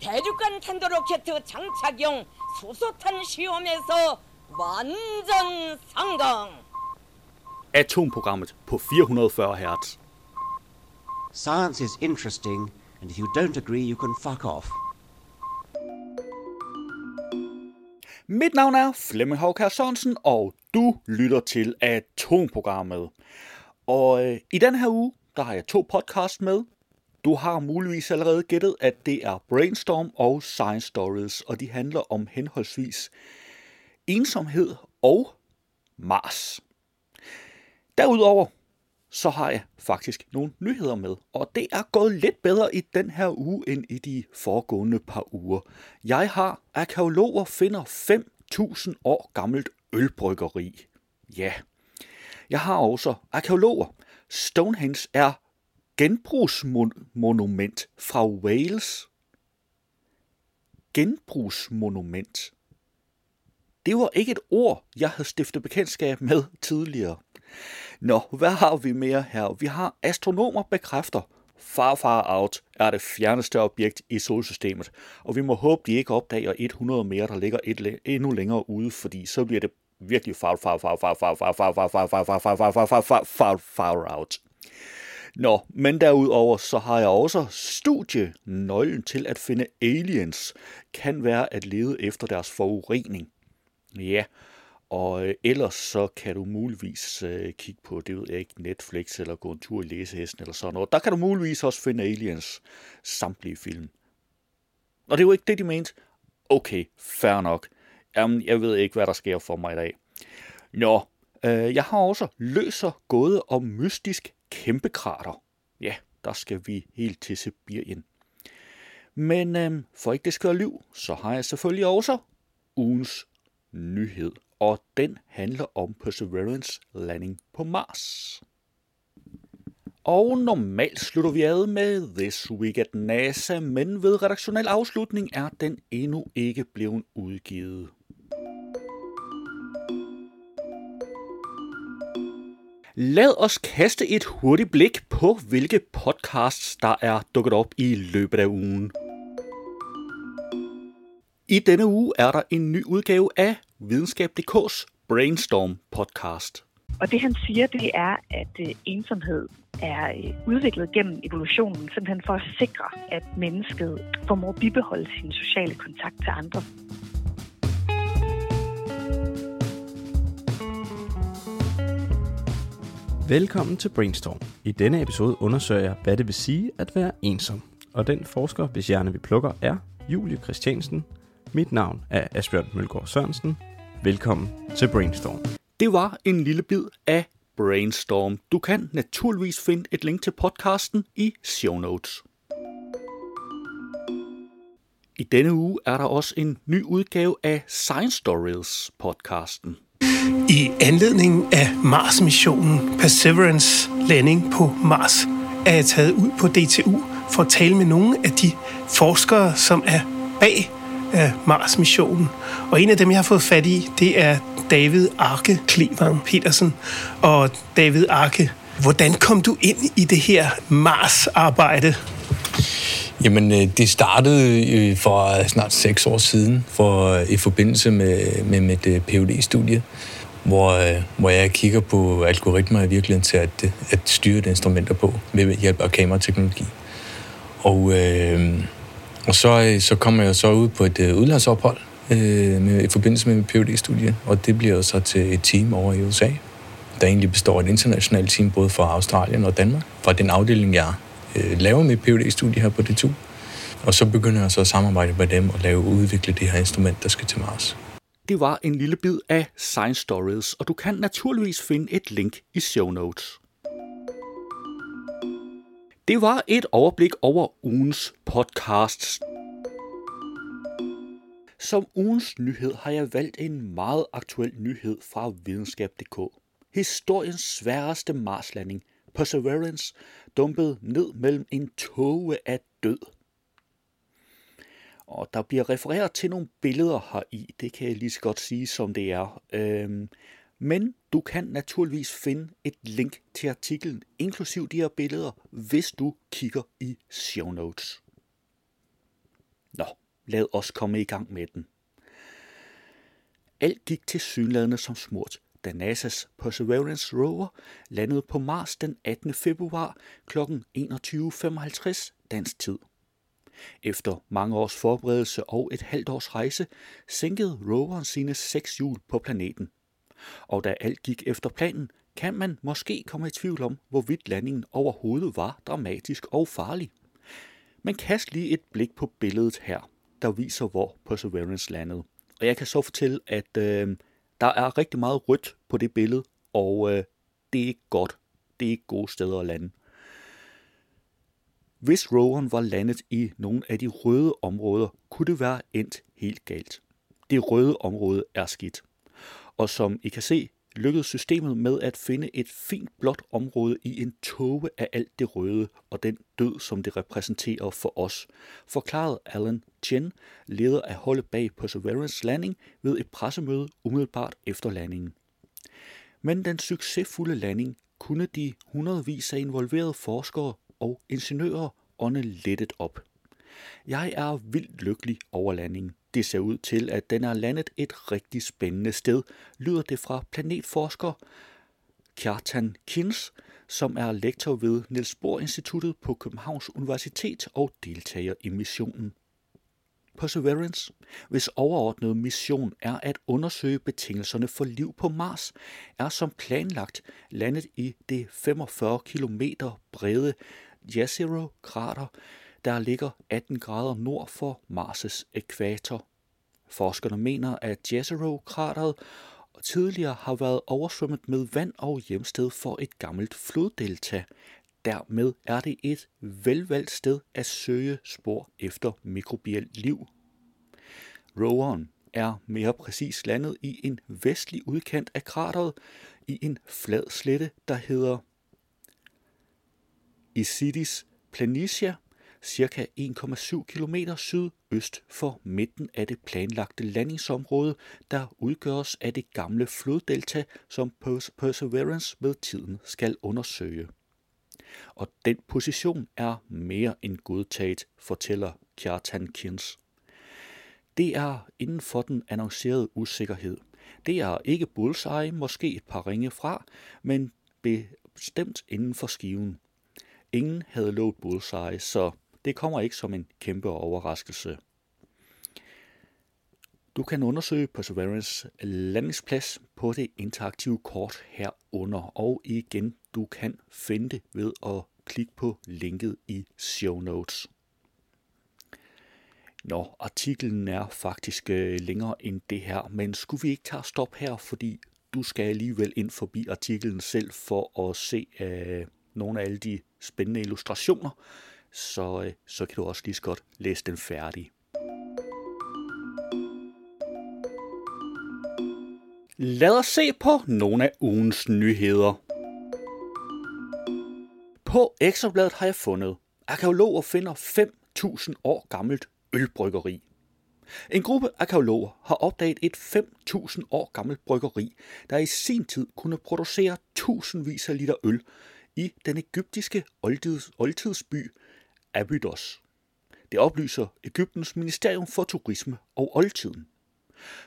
대륙간 탄도로켓 장착용 수소탄 시험에서 완전 성공. Atomprogrammet på 440 Hz. Science is interesting, and if you don't agree, you can fuck off. Mit navn er Flemming Håkær Sørensen, og du lytter til Atomprogrammet. Og øh, i den her uge, der har jeg to podcast med. Du har muligvis allerede gættet, at det er Brainstorm og Science Stories, og de handler om henholdsvis ensomhed og Mars. Derudover så har jeg faktisk nogle nyheder med, og det er gået lidt bedre i den her uge end i de foregående par uger. Jeg har arkeologer finder 5.000 år gammelt ølbryggeri. Ja. Jeg har også arkeologer. Stonehenge er genbrugsmonument fra Wales. Genbrugsmonument. Det var ikke et ord, jeg havde stiftet bekendtskab med tidligere. Nå, hvad har vi mere her? Vi har astronomer bekræfter, Far Far Out er det fjerneste objekt i solsystemet, og vi må håbe, de ikke opdager 100 mere, der ligger et, endnu længere ude, fordi så bliver det virkelig far far far far far far far far far far far far far far far far far out. Nå, men derudover så har jeg også studie. Nøglen til at finde aliens kan være at lede efter deres forurening. Ja, og øh, ellers så kan du muligvis øh, kigge på, det ved jeg ikke, Netflix eller gå en tur i læsehesten eller sådan noget. Der kan du muligvis også finde Aliens samtlige film. Og det er jo ikke det, de mente. Okay, fair nok. Jamen, jeg ved ikke, hvad der sker for mig i dag. Nå, øh, jeg har også løser gåde om mystisk kæmpekrater. Ja, der skal vi helt til Sibirien. Men øh, for ikke det skal liv, så har jeg selvfølgelig også ugens nyhed og den handler om Perseverance landing på Mars. Og normalt slutter vi ad med This Week at NASA, men ved redaktionel afslutning er den endnu ikke blevet udgivet. Lad os kaste et hurtigt blik på, hvilke podcasts, der er dukket op i løbet af ugen. I denne uge er der en ny udgave af Videnskab.dk's Brainstorm podcast. Og det han siger, det er, at øh, ensomhed er øh, udviklet gennem evolutionen, simpelthen for at sikre, at mennesket formår at bibeholde sin sociale kontakt til andre. Velkommen til Brainstorm. I denne episode undersøger jeg, hvad det vil sige at være ensom. Og den forsker, hvis hjerne vi plukker, er Julie Christiansen, mit navn er Asbjørn Mølgaard Sørensen. Velkommen til Brainstorm. Det var en lille bid af Brainstorm. Du kan naturligvis finde et link til podcasten i show notes. I denne uge er der også en ny udgave af Science Stories podcasten. I anledning af Mars-missionen Perseverance landing på Mars er jeg taget ud på DTU for at tale med nogle af de forskere, som er bag øh, Mars-missionen. Og en af dem, jeg har fået fat i, det er David Arke Klevang Petersen. Og David Arke, hvordan kom du ind i det her Mars-arbejde? Jamen, øh, det startede øh, for snart seks år siden, for øh, i forbindelse med, med mit phd studie hvor, hvor jeg kigger på algoritmer i virkeligheden til at, at styre de instrumenter på ved hjælp af kamerateknologi. Og øh, og så, så kommer jeg så ud på et udlandsophold øh, med, i forbindelse med mit phd studie og det bliver så til et team over i USA, der egentlig består af et internationalt team, både fra Australien og Danmark, fra den afdeling, jeg øh, laver mit phd studie her på DTU. Og så begynder jeg så at samarbejde med dem og lave udvikle det her instrument, der skal til Mars. Det var en lille bid af Science Stories, og du kan naturligvis finde et link i show notes. Det var et overblik over ugens podcasts. Som ugens nyhed har jeg valgt en meget aktuel nyhed fra videnskab.dk. Historiens sværeste Marslanding, Perseverance, dumpet ned mellem en tåge af død. Og der bliver refereret til nogle billeder her i, det kan jeg lige så godt sige, som det er. Øhm, men du kan naturligvis finde et link til artiklen, inklusiv de her billeder, hvis du kigger i show notes. Nå, lad os komme i gang med den. Alt gik til synlædende som smurt, da NASA's Perseverance rover landede på Mars den 18. februar kl. 21.55 dansk tid. Efter mange års forberedelse og et halvt års rejse, sænkede roveren sine seks hjul på planeten. Og da alt gik efter planen, kan man måske komme i tvivl om, hvorvidt landingen overhovedet var dramatisk og farlig. Men kast lige et blik på billedet her, der viser, hvor Perseverance landede. Og jeg kan så fortælle, at øh, der er rigtig meget rødt på det billede, og øh, det er ikke godt. Det er ikke gode steder at lande. Hvis roveren var landet i nogle af de røde områder, kunne det være endt helt galt. Det røde område er skidt. Og som I kan se, lykkedes systemet med at finde et fint blåt område i en tåge af alt det røde og den død, som det repræsenterer for os, forklarede Alan Chen, leder af holdet bag Perseverance landing, ved et pressemøde umiddelbart efter landingen. Men den succesfulde landing kunne de hundredvis af involverede forskere og ingeniører ånde lettet op. Jeg er vildt lykkelig over landingen. Det ser ud til, at den er landet et rigtig spændende sted, lyder det fra planetforsker Kjartan Kins, som er lektor ved Niels Bohr Instituttet på Københavns Universitet og deltager i missionen. Perseverance, hvis overordnede mission er at undersøge betingelserne for liv på Mars, er som planlagt landet i det 45 km brede Jezero-krater, der ligger 18 grader nord for Mars' ækvator. Forskerne mener, at Jezero-krateret tidligere har været oversvømmet med vand og hjemsted for et gammelt floddelta. Dermed er det et velvalgt sted at søge spor efter mikrobielt liv. Roveren er mere præcis landet i en vestlig udkant af krateret i en flad slette, der hedder Isidis Planitia, cirka 1,7 km sydøst for midten af det planlagte landingsområde, der udgøres af det gamle floddelta, som Perseverance med tiden skal undersøge. Og den position er mere end godtaget, fortæller Kjartan Kins. Det er inden for den annoncerede usikkerhed. Det er ikke bullseye, måske et par ringe fra, men bestemt inden for skiven. Ingen havde lovet bullseye, så det kommer ikke som en kæmpe overraskelse. Du kan undersøge Perseverance landingsplads på det interaktive kort herunder, og igen, du kan finde det ved at klikke på linket i show notes. Nå, artiklen er faktisk øh, længere end det her, men skulle vi ikke tage stop her, fordi du skal alligevel ind forbi artiklen selv for at se øh, nogle af alle de spændende illustrationer, så, øh, så kan du også lige så godt læse den færdig. Lad os se på nogle af ugens nyheder. På Ekstrabladet har jeg fundet, arkeologer finder 5.000 år gammelt ølbryggeri. En gruppe arkeologer har opdaget et 5.000 år gammelt bryggeri, der i sin tid kunne producere tusindvis af liter øl i den egyptiske oldtids, oldtidsby Abydos. Det oplyser Ægyptens Ministerium for Turisme og Oldtiden.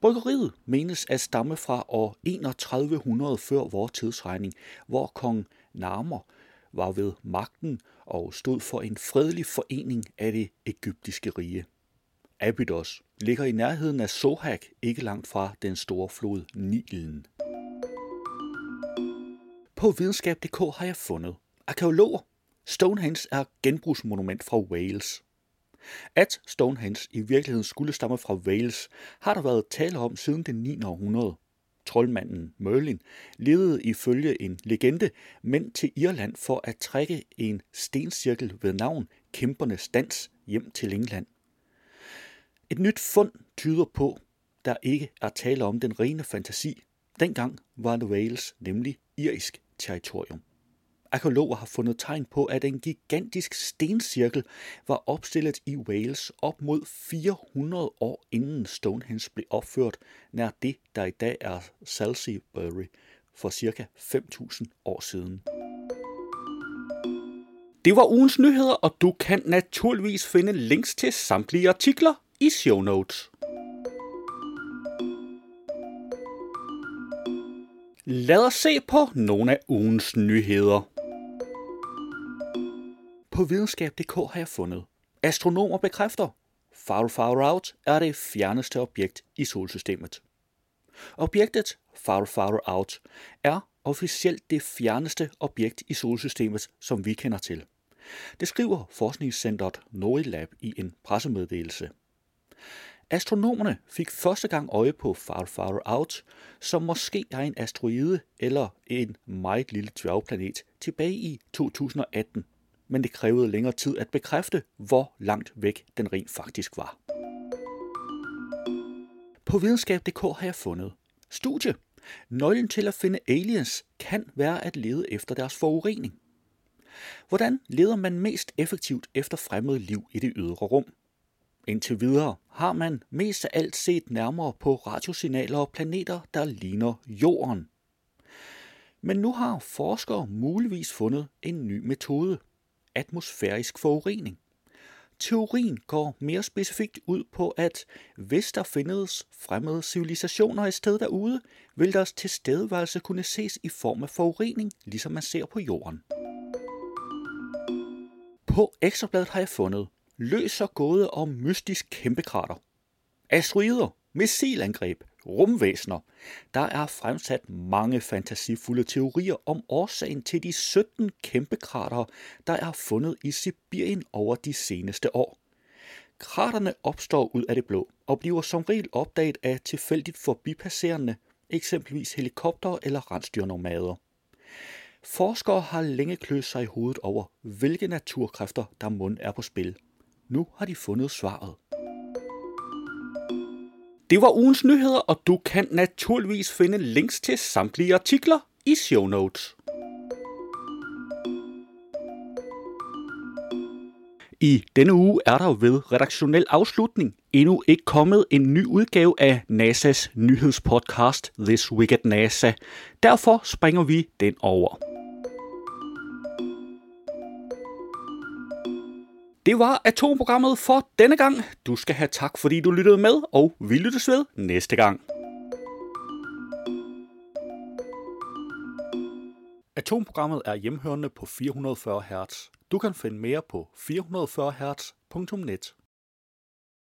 Bryggeriet menes at stamme fra år 3100 før vores tidsregning, hvor kong Narmer var ved magten og stod for en fredelig forening af det egyptiske rige. Abydos ligger i nærheden af Sohag, ikke langt fra den store flod Nilen. På videnskab.dk har jeg fundet arkeologer. Stonehenge er genbrugsmonument fra Wales. At Stonehenge i virkeligheden skulle stamme fra Wales, har der været tale om siden det 9. århundrede. Troldmanden Merlin levede ifølge en legende men til Irland for at trække en stencirkel ved navn Kæmpernes Dans hjem til England. Et nyt fund tyder på, der ikke er tale om den rene fantasi. Dengang var Wales nemlig irisk territorium. Arkeologer har fundet tegn på, at en gigantisk stencirkel var opstillet i Wales op mod 400 år inden Stonehenge blev opført, nær det, der i dag er Salisbury for ca. 5.000 år siden. Det var ugens nyheder, og du kan naturligvis finde links til samtlige artikler i show notes. Lad os se på nogle af ugens nyheder. På videnskab.dk har jeg fundet. Astronomer bekræfter, Far Far Out er det fjerneste objekt i solsystemet. Objektet Far Far Out er officielt det fjerneste objekt i solsystemet, som vi kender til. Det skriver forskningscentret NORILAB i en pressemeddelelse. Astronomerne fik første gang øje på Far Far Out, som måske er en asteroide eller en meget lille dværgplanet tilbage i 2018, men det krævede længere tid at bekræfte, hvor langt væk den rent faktisk var. På videnskab.dk har jeg fundet studie. Nøglen til at finde aliens kan være at lede efter deres forurening. Hvordan leder man mest effektivt efter fremmed liv i det ydre rum? Indtil videre har man mest af alt set nærmere på radiosignaler og planeter, der ligner Jorden. Men nu har forskere muligvis fundet en ny metode. Atmosfærisk forurening. Teorien går mere specifikt ud på, at hvis der findes fremmede civilisationer i sted derude, vil deres tilstedeværelse kunne ses i form af forurening, ligesom man ser på jorden. På ekstrabladet har jeg fundet løser gåde om mystisk kæmpekrater. Asteroider, missilangreb, rumvæsener. Der er fremsat mange fantasifulde teorier om årsagen til de 17 kæmpekrater, der er fundet i Sibirien over de seneste år. Kraterne opstår ud af det blå og bliver som regel opdaget af tilfældigt forbipasserende, eksempelvis helikopter eller rensdyrnomader. Forskere har længe kløst sig i hovedet over, hvilke naturkræfter der mund er på spil. Nu har de fundet svaret. Det var ugens nyheder, og du kan naturligvis finde links til samtlige artikler i show notes. I denne uge er der ved redaktionel afslutning endnu ikke kommet en ny udgave af NASA's nyhedspodcast This Week at NASA. Derfor springer vi den over. Det var atomprogrammet for denne gang. Du skal have tak, fordi du lyttede med, og vi lyttes ved næste gang. Atomprogrammet er hjemhørende på 440 Hz. Du kan finde mere på 440 Hz.net.